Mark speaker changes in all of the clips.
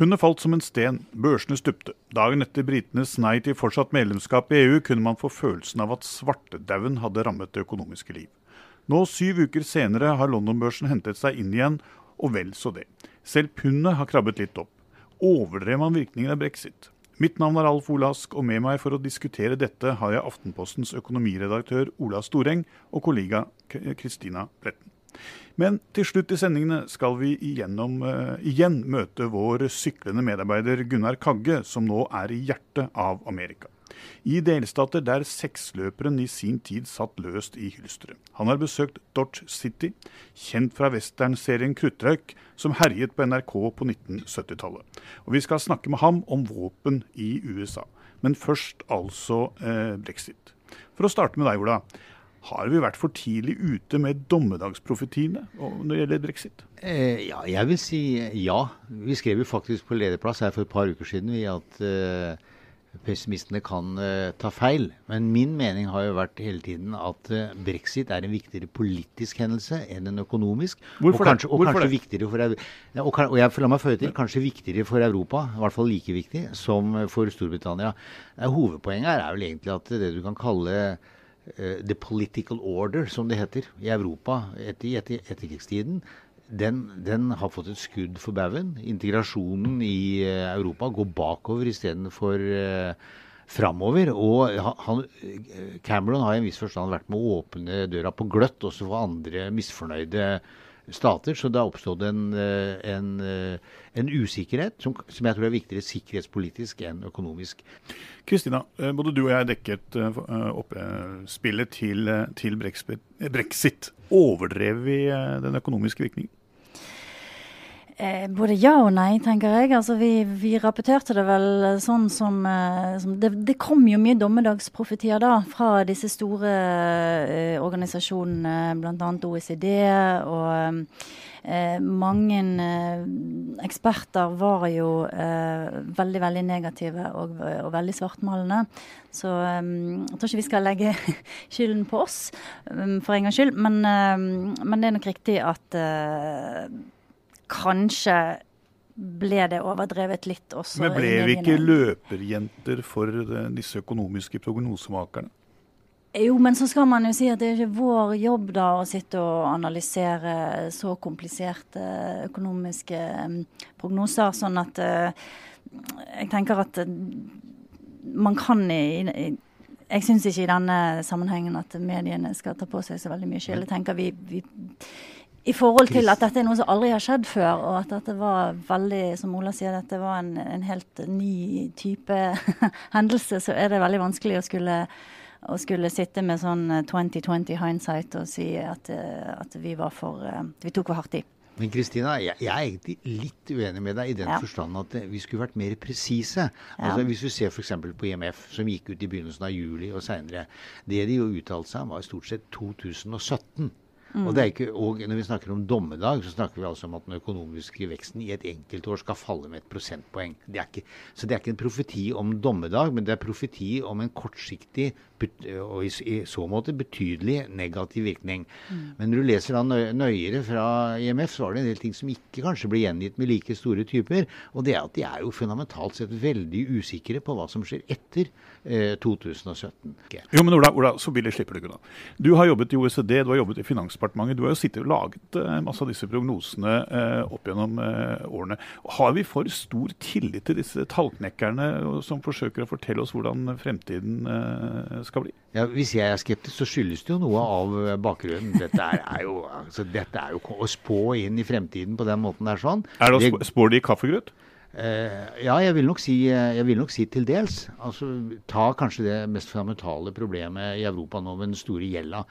Speaker 1: Pundet falt som en sten, børsene stupte. Dagen etter britenes nei til fortsatt medlemskap i EU kunne man få følelsen av at svartedauden hadde rammet det økonomiske liv. Nå, syv uker senere, har London-børsen hentet seg inn igjen, og vel så det. Selv pundet har krabbet litt opp. Overdrev man virkningen av brexit? Mitt navn er Alf Olask, og med meg for å diskutere dette har jeg Aftenpostens økonomiredaktør Ola Storeng og kollega Kristina Pletten. Men til slutt i sendingene skal vi igjennom, uh, igjen møte vår syklende medarbeider Gunnar Kagge, som nå er i hjertet av Amerika. I delstater der seksløperen i sin tid satt løst i hylsteret. Han har besøkt Dodge City, kjent fra westernserien Kruttrøyk, som herjet på NRK på 1970-tallet. Og vi skal snakke med ham om våpen i USA. Men først altså eh, brexit. For å starte med deg, Ola. Har vi vært for tidlig ute med dommedagsprofetiene når det gjelder brexit?
Speaker 2: Eh, ja, jeg vil si ja. Vi skrev jo faktisk på lederplass her for et par uker siden vi at eh, pessimistene kan eh, ta feil. Men min mening har jo vært hele tiden at eh, brexit er en viktigere politisk hendelse enn en økonomisk.
Speaker 1: Hvorfor
Speaker 2: og kanskje,
Speaker 1: det? Hvorfor
Speaker 2: og kanskje viktigere for, og, og jeg la meg føye til, kanskje viktigere for Europa, i hvert fall like viktig, som for Storbritannia. Eh, hovedpoenget er vel egentlig at det du kan kalle the political order, som det heter, i Europa etter, etter, etterkrigstiden, den, den, har fått et skudd for baugen. Integrasjonen i uh, Europa går bakover istedenfor uh, framover. Og han, Cameron har i en viss forstand vært med å åpne døra på gløtt også for andre misfornøyde stater. Så det har oppstått en, en, en usikkerhet som, som, jeg tror er viktigere sikkerhetspolitisk enn økonomisk.
Speaker 1: Kristina, både du og jeg dekket oppspillet til, til brexit. Overdrev vi den økonomiske virkningen?
Speaker 3: Eh, både ja og nei, tenker jeg. Altså, vi, vi rapporterte det vel sånn som, eh, som det, det, kom jo mye dommedagsprofetier da, fra disse store eh, organisasjonene, bl.a. OECD. og eh, mange eh, eksperter var jo eh, veldig veldig negative og, og veldig svartmalende. Så jeg tror ikke vi skal legge skylden på oss for en gangs skyld. Men, men det er nok riktig at kanskje ble det overdrevet litt også.
Speaker 1: Men ble vi ikke løperjenter for disse økonomiske prognosemakerne?
Speaker 3: Jo, men så skal man jo si at det er ikke vår jobb da å sitte og analysere så kompliserte økonomiske prognoser. Sånn at jeg tenker at man kan i, jeg syns ikke i denne sammenhengen at mediene skal ta på seg så veldig mye skyld. Jeg tenker vi, vi i forhold til at dette er noe som aldri har skjedd før, og at dette var veldig, som Ola sier, dette var en, en helt ny type hendelse, så er det veldig vanskelig å skulle, å skulle sitte med sånn 2020 hindsight og si at, at vi var for Vi tok for hardt i.
Speaker 2: Men Kristina, jeg, jeg, er egentlig litt uenig med deg i den ja. forstand at vi skulle vært mer presise. Altså, ja. Hvis du ser f.eks. på IMF, som gikk ut i begynnelsen av juli og seinere. Det de jo uttalte seg om, var stort sett 2017. Mm. Og, ikke, og, når vi snakker om dommedag, så snakker vi altså om at den økonomiske veksten i et enkeltår skal falle med et prosentpoeng. Det ikke, så det er ikke en profeti om dommedag, men det er profeti om en kortsiktig og i, så måte betydelig negativ virkning. Mm. Men når du leser da nøyere fra IMF, så var det en del ting som ikke kanskje blir gjengitt med like store typer. Og det er at de er jo fundamentalt sett veldig usikre på hva som skjer etter eh, 2017. Okay.
Speaker 1: Jo, men Ola, Ola, så billig slipper du ikke unna. Du har jobbet i OECD, du har jobbet i Finansdepartementet. Du har jo sittet og laget eh, masse av disse prognosene eh, opp gjennom eh, årene. Har vi for stor tillit til disse tallknekkerne som forsøker å fortelle oss hvordan fremtiden skal bli?
Speaker 2: Ja, hvis jeg er skeptisk, så skyldes det jo noe av bakgrunnen. Dette er, er, jo, altså, dette er jo å spå inn i fremtiden på den måten der sånn.
Speaker 1: Er det å spå det i kaffegrøt?
Speaker 2: Uh, ja, jeg vil, si, jeg vil, nok si, til dels. Altså, ta kanskje det mest fundamentale problemet i Europa nå med den store gjelda.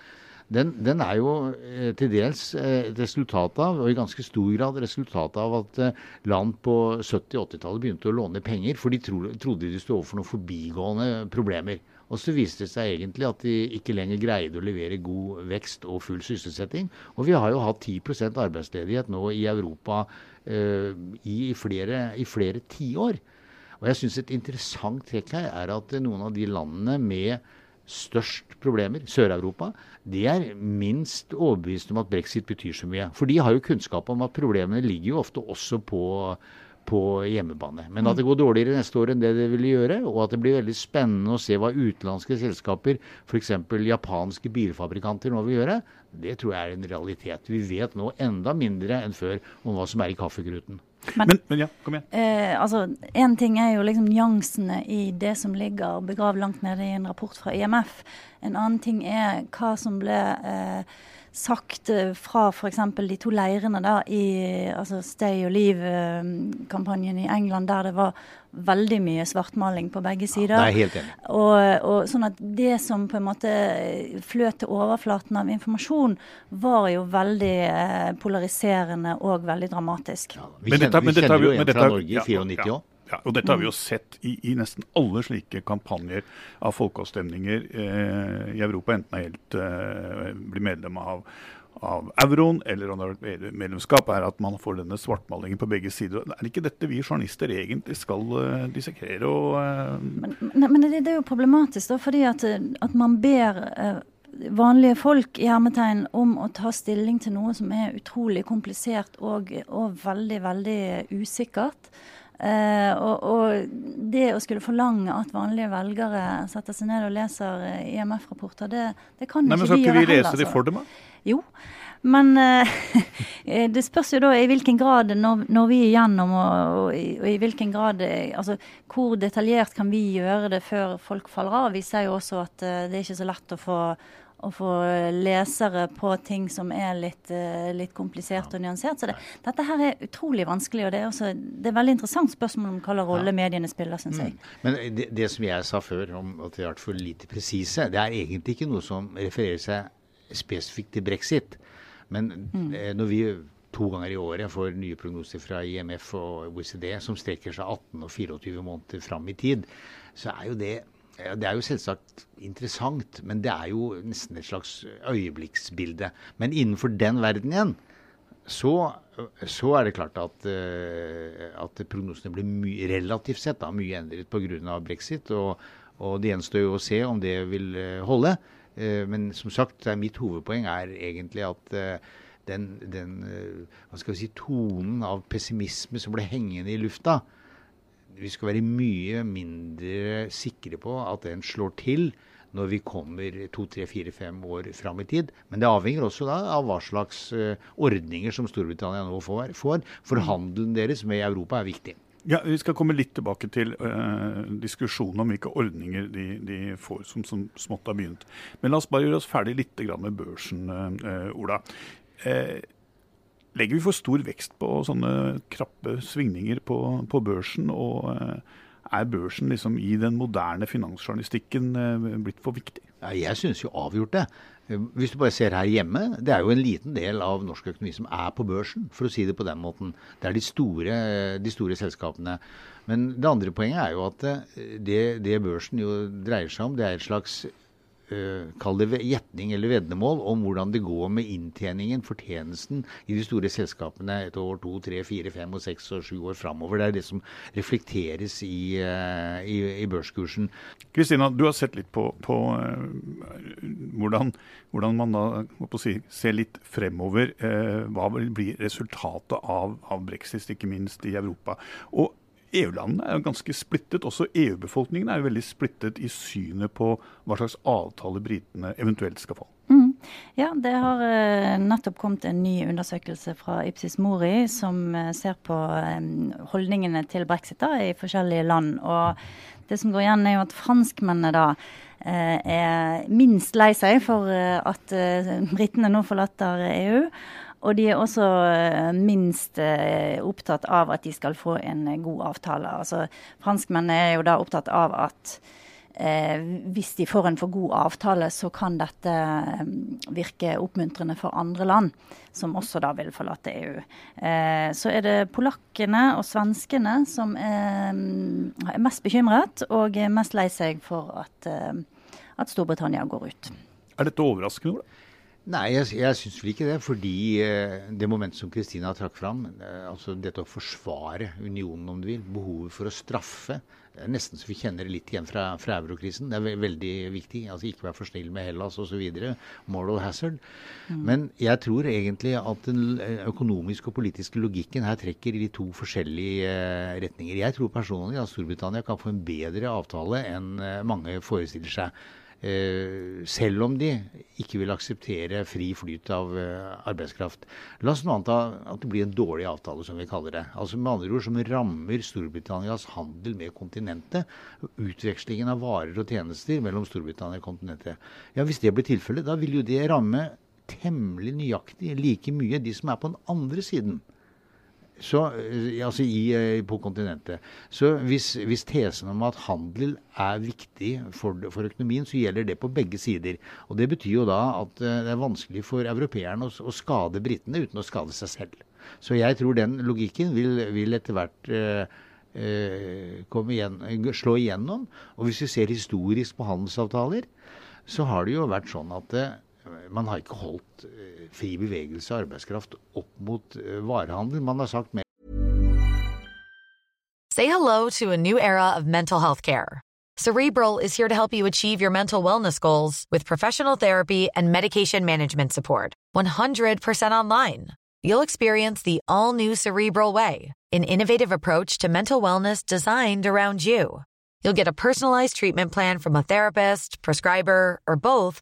Speaker 2: Den, den, er jo eh, til dels eh, et resultat av, og i ganske stor grad resultat av at eh, land på 70- 80-tallet begynte å låne penger, for de tro, trodde de sto overfor noen forbigående problemer. Og så viste det seg egentlig at de ikke lenger greide å levere god vekst og full sysselsetting. Og vi har jo hatt 10% arbeidsledighet nå i Europa eh, i flere, i flere tiår. Og jeg syns et interessant trekk her er at noen av de landene med størst problemer, Sør-Europa, de er minst overbevist om at brexit betyr så mye. For de har jo kunnskap om at problemene ligger jo ofte også på på hjemmebane. Men at det går dårligere neste år enn det det ville gjøre, og at det blir veldig spennende å se hva utenlandske selskaper, f.eks. japanske bilfabrikanter, nå vil gjøre, det tror jeg er en realitet. Vi vet nå enda mindre enn før om hva som er i kaffegruten.
Speaker 1: Men, men, men ja, kom igjen.
Speaker 3: Eh, altså, Én ting er jo liksom nyansene i det som ligger begravd langt nede i en rapport fra IMF. En annen ting er hva som ble eh, sagt eh, fra f.eks. de to leirene da, i altså Stay or Leave-kampanjen i England, der det var veldig mye svartmaling på begge sider.
Speaker 2: Ja, det er helt enig.
Speaker 3: Og, og, sånn at det som på en måte fløt til overflaten av informasjon, var jo veldig eh, polariserende og veldig dramatisk.
Speaker 2: Ja, vi kjenner, vi kjenner jo en fra Norge i 94 òg.
Speaker 1: Ja, og Dette har vi jo sett i, i nesten alle slike kampanjer av folkeavstemninger eh, i Europa, enten er helt eh, blir medlem av, av euroen eller medlemskap, er at man får denne svartmalingen på begge sider. Er det ikke dette vi journalister egentlig skal uh, dissekere og uh...
Speaker 3: Men, men det, det, er jo problematisk, da, fordi at, at man ber uh, vanlige folk i hermetegn om å ta stilling til noe som er utrolig komplisert og, og veldig, veldig usikkert. Uh, og, og, det å skulle forlange at vanlige velgere setter seg ned og leser uh, IMF-rapporter, det, det, kan
Speaker 1: Nei,
Speaker 3: ikke vi gjøre
Speaker 1: heller. Skal ikke vi lese
Speaker 3: altså.
Speaker 1: de for dem, da?
Speaker 3: Jo. Men uh, det spørs jo da i hvilken grad når, når vi er igjennom, og, og, og, i hvilken grad Altså hvor detaljert kan vi gjøre det før folk faller av? Vi ser jo også at det er ikke så lett å få å få lesere på ting som er litt, uh, litt komplisert og nyansert. Så det, dette her er utrolig vanskelig, og det er, også, det er veldig interessant spørsmål om hva slags rolle mediene spiller, syns jeg.
Speaker 2: Mm. Men det, det, som jeg sa før, om at det har vært for lite presise, det er egentlig ikke noe som refererer seg spesifikt til brexit. Men mm. eh, når vi to ganger i året får nye prognoser fra IMF og OECD som strekker seg 18 og 24 måneder fram i tid, så er jo det det er jo selvsagt interessant, men det er jo nesten et slags øyeblikksbilde. Men innenfor den verden igjen, så, så er det klart at, at prognosene blir relativt sett da, mye endret pga. brexit. Og, og det gjenstår jo å se om det vil holde. Men som sagt, mitt hovedpoeng er egentlig at den, den hva skal vi si, tonen av pessimisme som ble hengende i lufta, vi skal være mye mindre sikre på at den slår til når vi kommer to, tre, fire, fem år fram i tid. Men det avhenger også da av hva slags uh, ordninger som Storbritannia nå får. For handelen deres med Europa er viktig.
Speaker 1: Ja, Vi skal komme litt tilbake til uh, diskusjonen om hvilke ordninger de, de får, som, som, smått har begynt. Men la oss bare gjøre oss ferdig litt med børsen, uh, Ola. Uh, Legger vi for stor vekst på sånne krappe svingninger på, på børsen? Og er børsen liksom i den moderne finansjournalistikken blitt for viktig?
Speaker 2: Ja, jeg syns jo avgjort det. Hvis du bare ser her hjemme, det er jo en liten del av norsk økonomi som er på børsen, for å si det på den måten. Det er de store, de store selskapene. Men det andre poenget er jo at det, det børsen jo dreier seg om, det er et slags kall det gjetning eller veddemål om hvordan det går med inntjeningen, fortjenesten, i de store selskapene et år, to, tre, fire, fem, og seks og sju år framover. Det er det som reflekteres i, uh, i, i børskursen.
Speaker 1: Kristina, du har sett litt på, på uh, hvordan, hvordan, man da si, ser litt fremover. hva vil bli resultatet av, av brexit, ikke minst i Europa. Og EU-landene er jo ganske splittet. Også EU-befolkningen er jo veldig splittet i synet på hva slags avtale britene eventuelt skal få.
Speaker 3: Mm. Ja, det har uh, nettopp kommet en ny undersøkelse fra Ipsis Mori som uh, ser på holdningene til brexit da, i forskjellige land. Og det som går igjen, er jo at franskmennene da uh, er minst lei seg for at britene nå forlater EU. Og de er også eh, minst eh, opptatt av at de skal få en eh, god avtale. Altså, Franskmennene er jo da opptatt av at eh, hvis de får en for god avtale, så kan dette virke oppmuntrende for andre land, som også da vil forlate EU. Eh, så er det polakkene og svenskene som er, er mest bekymret og mest lei seg for at, at Storbritannia går ut.
Speaker 1: Er dette overraskende? Ola?
Speaker 2: Nei, jeg, jeg syns vel ikke det. Fordi eh, det momentet som Kristina trakk fram, eh, altså dette å forsvare unionen, om du vil, behovet for å straffe det er Nesten så vi kjenner det litt igjen fra, fra eurokrisen. Det er ve veldig viktig. altså Ikke være for snill med Hellas osv. Moral hazard. Mm. Men jeg tror egentlig at den økonomiske og politiske logikken her trekker i de to forskjellige uh, retninger. Jeg tror personlig at Storbritannia kan få en bedre avtale enn uh, mange forestiller seg. Eh, selv om de ikke vil akseptere fri flyt av eh, arbeidskraft. La oss nå anta at det blir en dårlig avtale, som vi kaller det. Altså med andre ord Som rammer Storbritannias handel med kontinentet. Utvekslingen av varer og tjenester mellom Storbritannia og kontinentet. Ja, Hvis det blir tilfellet, da vil jo det ramme temmelig nøyaktig like mye de som er på den andre siden så, eh, altså i, eh, på kontinentet. Så hvis, hvis, tesen om at handel er viktig for, for, økonomien, så gjelder det på begge sider. Og Det betyr jo da at eh, det er vanskelig for europeerne å, å skade britene uten å skade seg selv. Så jeg tror den logikken vil, vil etter hvert eh, igjen, slå igjennom. Og hvis vi ser historisk på handelsavtaler, så har det jo vært sånn at man har ikke holdt uh, fri bevegelse av arbeidskraft opp mot uh, varehandel. Man har sagt mer
Speaker 4: Say hello to a new era of mental health care. Cerebral is here to help you achieve your mental wellness goals with professional therapy and medication management support. 100% online. You'll experience the all new Cerebral Way, an innovative approach to mental wellness designed around you. You'll get a personalized treatment plan from a therapist, prescriber, or both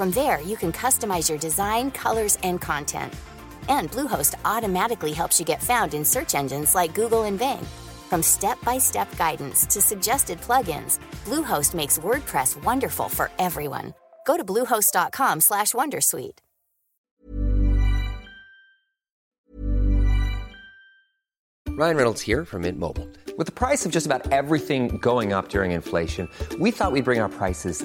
Speaker 5: From there, you can customize your design, colors, and content. And Bluehost automatically helps you get found in search engines like Google and Bing. From step-by-step guidance to suggested plugins, Bluehost makes WordPress wonderful for everyone. Go to bluehost.com/wondersuite.
Speaker 6: Ryan Reynolds here from Mint Mobile. With the price of just about everything going up during inflation, we thought we'd bring our prices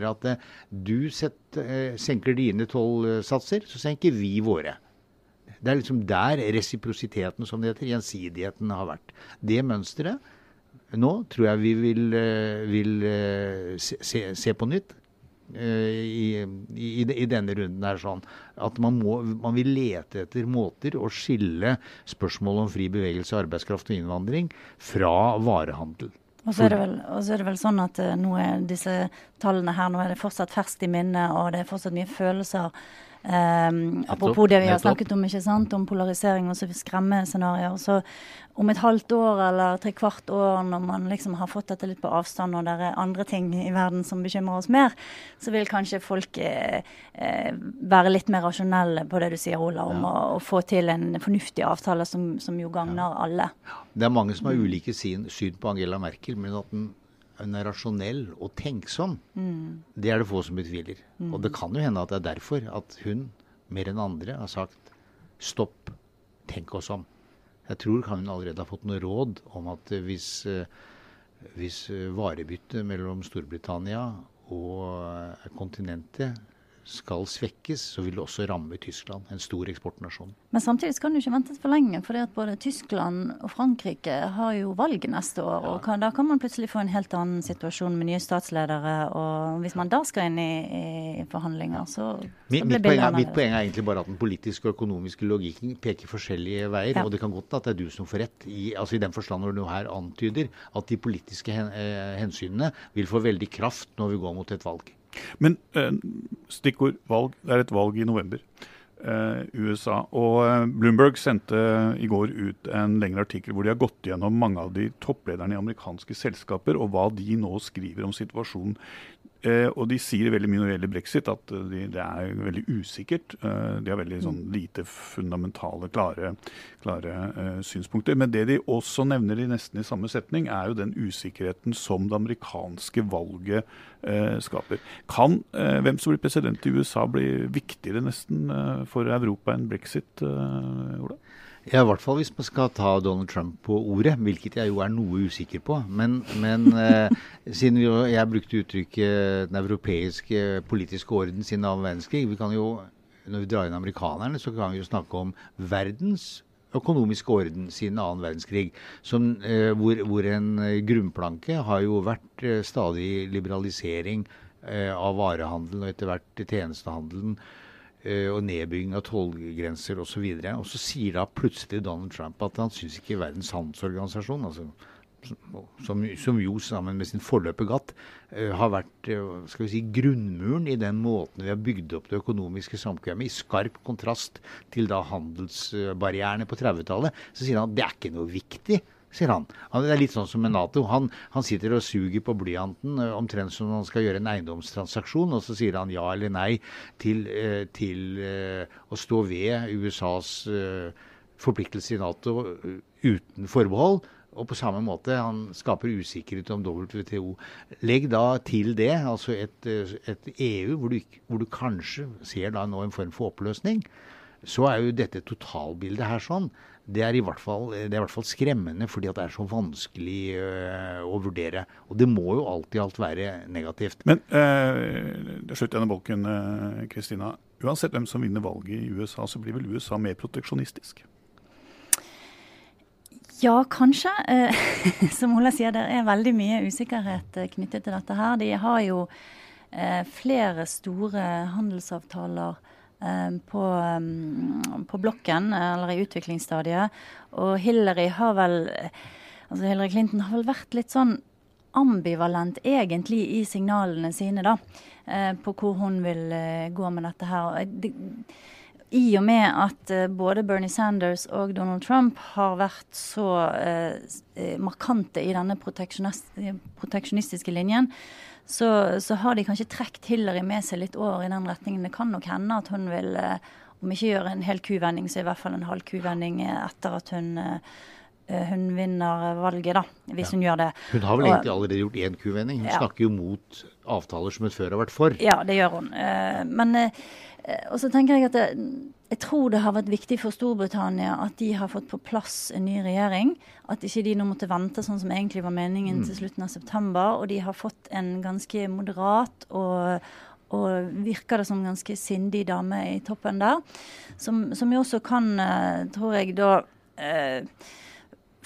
Speaker 2: at eh, du setter, eh, senker dine tollsatser, så senker vi våre. Det er liksom der resiprositeten, som det heter, gjensidigheten, har vært. Det mønsteret nå tror jeg vi vil, eh, vil se, se, på nytt. I, i, i, denne runden her sånn at man, må, man vil lete etter måter å skille spørsmålet om fri bevegelse av arbeidskraft og innvandring fra varehandel.
Speaker 3: Og så, og så er det vel, sånn at uh, nå er disse tallene her nå er det fortsatt ferskt i minnet, og det er fortsatt mye følelser. Um, apropos det vi har snakket om, ikke sant, om polarisering og skremmescenarioer. Så om et halvt år eller tre kvart år, når man liksom har fått dette litt på avstand, og det er andre ting i verden som bekymrer oss mer, så vil kanskje folk eh, eh, være litt mer rasjonelle på det du sier, Ola, om ja. å, å, få til en fornuftig avtale som, som jo gagner ja. alle.
Speaker 2: Det er mange som har ulike syn, syn på Angela Merkel, men at den hun er rasjonell og tenksom, mm. det er det få som betviler. Mm. Og det kan jo hende at det er derfor at hun mer enn andre har sagt stopp, tenk oss om. Jeg tror hun allerede har fått noe råd om at hvis, hvis varebyttet mellom Storbritannia og kontinentet skal svekkes, så vil det også ramme Tyskland, en stor eksportnasjon.
Speaker 3: Men samtidig kan du ikke vente for lenge, for både Tyskland og Frankrike har jo valg neste år. og kan, Da kan man plutselig få en helt annen situasjon med nye statsledere. og Hvis man da skal inn i, i forhandlinger, så, så
Speaker 2: mitt, blir bildet annerledes. Mitt poeng er egentlig bare at den politiske og økonomiske logikken peker forskjellige veier. Ja. Og det kan godt at det er du som får rett, i, altså i den forstand når du her antyder at de politiske hen, eh, hensynene vil få veldig kraft når vi går mot et valg.
Speaker 1: Men eh, stikkord valg. Det er et valg i november. Uh, USA. Og uh, Bloomberg sendte i går ut en lengre artikkel hvor de har gått gjennom mange av de topplederne i amerikanske selskaper, og hva de nå skriver om situasjonen Eh, og de sier veldig mye når det gjelder brexit, at eh, de, det er veldig usikkert. Eh, de har veldig sånn, mm. lite fundamentale, klare, klare eh, synspunkter. Men det de også nevner i nesten i samme setning, er jo den usikkerheten som det amerikanske valget eh, skaper. Kan eh, hvem som blir president i USA bli viktigere nesten for Europa enn brexit, Ola?
Speaker 2: Ja, I hvert fall hvis man skal ta Donald Trump på ordet, hvilket jeg jo er noe usikker på. Men, men eh, siden vi, jeg brukte uttrykket 'den europeiske politiske orden' siden annen verdenskrig vi kan jo, Når vi drar inn amerikanerne, så kan vi jo snakke om verdens økonomiske orden siden annen verdenskrig. Som, eh, hvor, hvor, en grunnplanke har jo vært eh, stadig liberalisering eh, av varehandelen og etter hvert tjenestehandelen. Eh, og nedbygging av tollgrenser osv. Og, så og så sier da plutselig Donald Trump at han syns ikke Verdens handelsorganisasjon, altså, som, som, jo sammen med sin forløper GATT uh, har vært uh, skal vi si, grunnmuren i den måten vi har bygd opp det økonomiske samkvemmet, i skarp kontrast til da handelsbarrierene på 30-tallet, så sier han at det er ikke noe viktig sier han. han. Det er litt sånn som med Nato. Han, han sitter og suger på blyanten uh, omtrent som når han skal gjøre en eiendomstransaksjon, og så sier han ja eller nei til, uh, til uh, å stå ved USAs forpliktelse i Nato uten forbehold. Og på samme måte, han skaper usikkerhet om WTO. Legg da til det altså et, et EU hvor du, hvor du, kanskje ser da nå en form for oppløsning. Så er jo dette totalbildet her sånn det er i hvert fall, det er i hvert fall skremmende fordi at det er så vanskelig øh, å vurdere. Og det må jo alltid alt være negativt.
Speaker 1: Men øh, det er slutt denne bolken, øh, Kristina. Uansett hvem som vinner valget i USA, så blir vel USA mer proteksjonistisk?
Speaker 3: Ja, kanskje. Eh, som Ola sier, det er veldig mye usikkerhet eh, knyttet til dette her. De har jo eh, flere store handelsavtaler Eh, på, mm, på, blokken, eller i utviklingsstadiet. Og Hillary har vel altså Hillary Clinton har vel vært litt sånn ambivalent egentlig i signalene sine, da. Eh, på hvor hun vil eh, gå med dette her. I og med at både Bernie Sanders og Donald Trump har vært så markante i denne proteksjonistiske linjen, så, så, har de kanskje trukket Hillary med seg litt over i den retningen. Det kan nok hende at hun vil, eh, om ikke gjøre en hel kuvending, så i hvert fall en halv kuvending etter at hun eh, hun vinner valget, da, hvis ja. hun gjør det.
Speaker 2: Hun har vel egentlig allerede gjort én kuvending. Hun ja. snakker jo mot avtaler som hun før har vært for.
Speaker 3: Ja, det gjør hun. Eh, men og så tenker jeg at det, jeg tror det har vært viktig for Storbritannia at de har fått på plass en ny regjering. At ikke de nå måtte vente sånn som egentlig var meningen mm. til slutten av september. Og de har fått en ganske moderat og, og virker det som ganske sindig dame i toppen der. Som, som jo også kan, eh, tror jeg, da eh,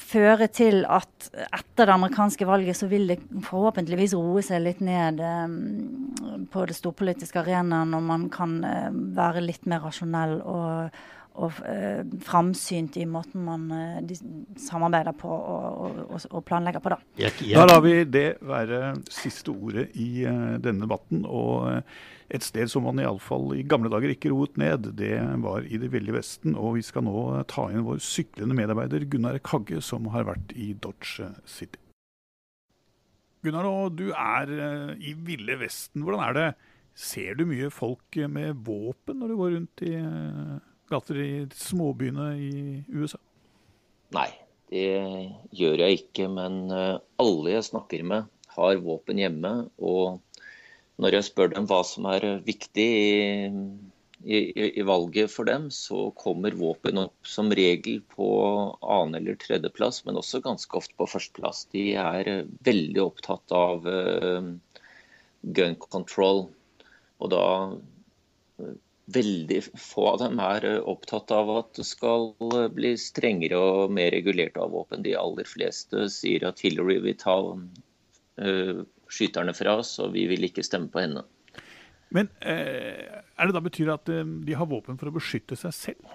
Speaker 3: føre til at etter det amerikanske valget så vil det forhåpentligvis roe seg litt ned eh, på det storpolitiske arenaen, og man kan eh, være litt mer rasjonell og, og eh, framsynt i måten man uh, samarbeider på og, og, og, planlegger på. Da.
Speaker 1: Da lar vi det være siste ordet i denne debatten. og et sted som man iallfall i gamle dager ikke roet ned, det var i det ville Vesten. Og vi skal nå ta inn vår syklende medarbeider Gunnar Kagge, som har vært i Dodge City. Gunnar, du er eh, i ville Vesten. Hvordan er det? Ser du mye folk med våpen når du går rundt i eh, gater i småbyene i USA?
Speaker 7: Nei, det gjør jeg ikke. Men eh, alle jeg snakker med, har våpen hjemme. og når jeg spør dem hva som er viktig i, i, i, valget for dem, så kommer våpen opp som regel på annen- eller tredjeplass, men også ganske ofte på førsteplass. De er uh, veldig opptatt av uh, gun control. Og da veldig få av dem er opptatt av at det skal bli strengere og mer regulert av våpen. De aller fleste sier at Hillary vil ta uh, skyterne fra oss, og vi vil ikke stemme på henne.
Speaker 1: Men uh, er det da betyr at eh, de har våpen for å beskytte seg selv?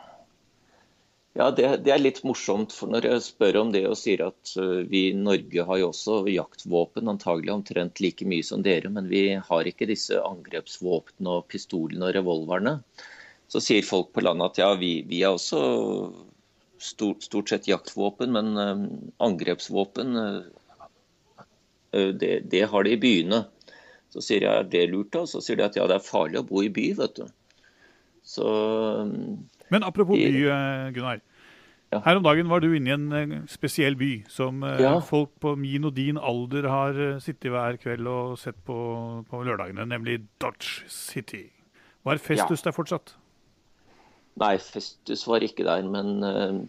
Speaker 7: Ja, det, det, er litt morsomt. for Når jeg spør om det og sier at vi i Norge har jo også jaktvåpen, antagelig omtrent like mye som dere, men vi har ikke disse angrepsvåpnene og pistolene og revolverne, så sier folk på landet at ja, vi, vi er også stort, stort, sett jaktvåpen, men angrepsvåpen det, det, har de i byene. Så sier jeg er det lurt, da? Så sier de at ja, det er farlig å bo i by, vet du. Så
Speaker 1: Men apropos by, eh, Gunnar. Ja. Her om dagen var du inne i en eh, spesiell by som eh, ja. folk på min og din alder har sittet hver kveld og sett på på lørdagene, nemlig Dodge City. Var Festus ja. der fortsatt?
Speaker 7: Nei, Festus var ikke der. Men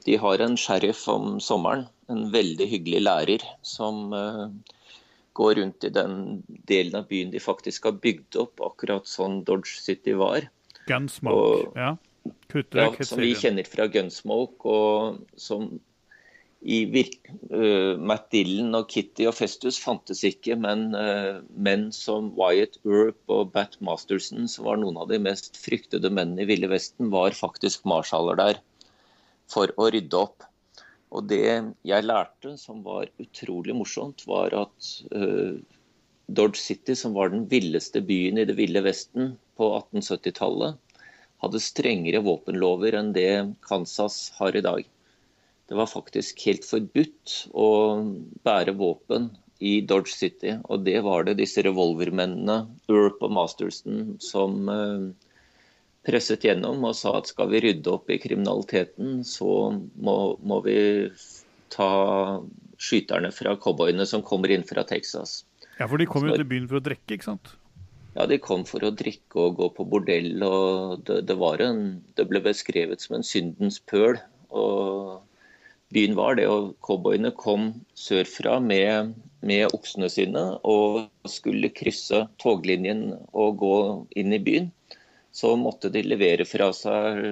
Speaker 7: de har en sheriff om sommeren. En veldig hyggelig lærer som uh, gå rundt i den delen av byen de faktisk har bygd opp, akkurat sånn Dodge City var.
Speaker 1: Gunsmoke, og, ja.
Speaker 7: Ja. Som vi kjenner fra Gunsmoke, og som i virk, uh, Matt Dillon og Kitty og Festus fantes ikke, men uh, menn som Wyatt Earp og Bat Masterson, som var noen av de mest fryktede mennene i Ville Vesten, var faktisk marsjaler der for å rydde opp. Og det jeg lærte som var utrolig morsomt, var at uh, Dodge City, som var den villeste byen i det ville Vesten på 1870-tallet, hadde strengere våpenlover enn det Kansas har i dag. Det var faktisk helt forbudt å bære våpen i Dodge City. Og det var det disse revolvermennene, Earp og Masterson, som uh, presset gjennom og sa at skal vi rydde opp i kriminaliteten, så må, må vi ta skyterne fra cowboyene som kommer inn fra Texas.
Speaker 1: Ja, for de kom jo til byen for å drikke, ikke sant?
Speaker 7: Ja, de kom for å drikke og gå på bordell. og Det, det, en, det ble beskrevet som en syndens pøl. og Byen var det, og cowboyene kom sørfra med, med oksene sine og skulle krysse toglinjen og gå inn i byen så måtte de levere fra seg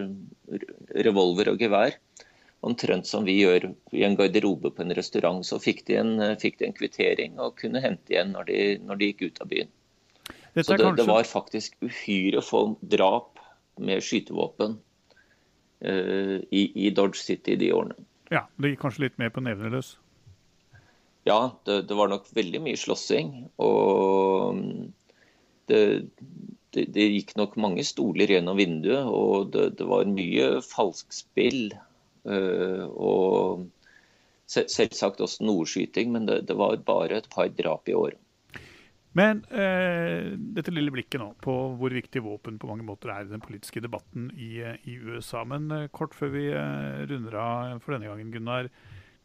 Speaker 7: revolver og gevær. Omtrent som vi gjør i en garderobe på en restaurant. Så fikk de en, fikk de en kvittering og kunne hente igjen når de, når de gikk ut av byen. Så det, kanskje... det, var faktisk uhyre få drap med skytevåpen uh, i, i, Dodge City de årene.
Speaker 1: Ja, Det gikk kanskje litt mer på nevneløs?
Speaker 7: Ja, det, det, var nok veldig mye slåssing. Og det, det, det, gikk nok mange stoler gjennom vinduet, og det, det var mye falskspill. Uh, og selvsagt også nordskyting, men det, det, var bare et par drap i året.
Speaker 1: Men eh, dette lille blikket nå på hvor viktig våpen på mange måter er i den politiske debatten i, i USA. Men eh, kort før vi eh, runder av for denne gangen, Gunnar.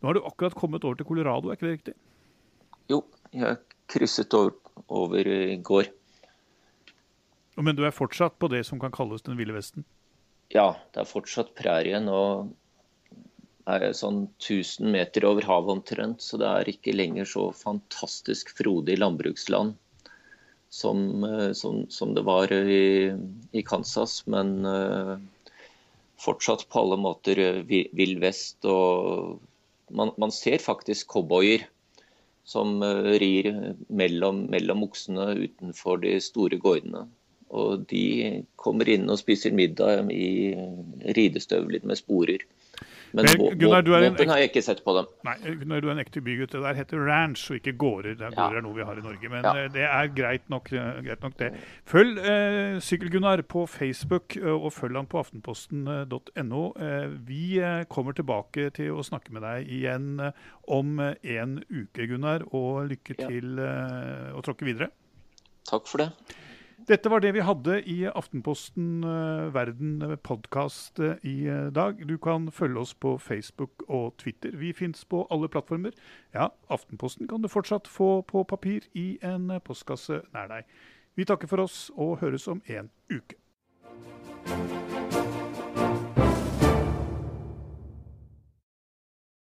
Speaker 1: Nå har du akkurat kommet over til Colorado, er ikke det riktig?
Speaker 7: Jo, jeg krysset over, over i går.
Speaker 1: Men du er fortsatt på det som kan kalles den ville vesten?
Speaker 7: Ja, det er fortsatt prærien. og er sånn 1000 meter over havet omtrent, så det er ikke lenger så fantastisk frodig landbruksland som, eh, som, som det var i, i, Kansas. Men uh, fortsatt på alle måter eh, vill vest. Og man, man ser faktisk cowboyer som uh, rir mellom, mellom oksene utenfor de store gårdene. Og de kommer inn og spiser middag i ridestøvler med sporer. Men Gunnar, våpen har jeg ikke sett på dem.
Speaker 1: Nei, Gunnar, du er en ekte bygutt. Det der heter ranch og ikke gårder. Det er, gårder er noe vi har i Norge. Men ja. Eh, det er greit nok, eh, greit nok det. Følg eh, Sykkel-Gunnar på Facebook, eh, og følg han på aftenposten.no. Vi kommer tilbake til å snakke med deg igjen om en uke, Gunnar. Og lykke til eh, å tråkke videre.
Speaker 7: Takk for det.
Speaker 1: Dette var det vi hadde i Aftenposten uh, Verden podkast uh, i dag. Du kan følge oss på Facebook og Twitter. Vi fins på alle plattformer. Ja, Aftenposten kan du fortsatt få på papir i en postkasse nær deg. Vi takker for oss og høres om en uke.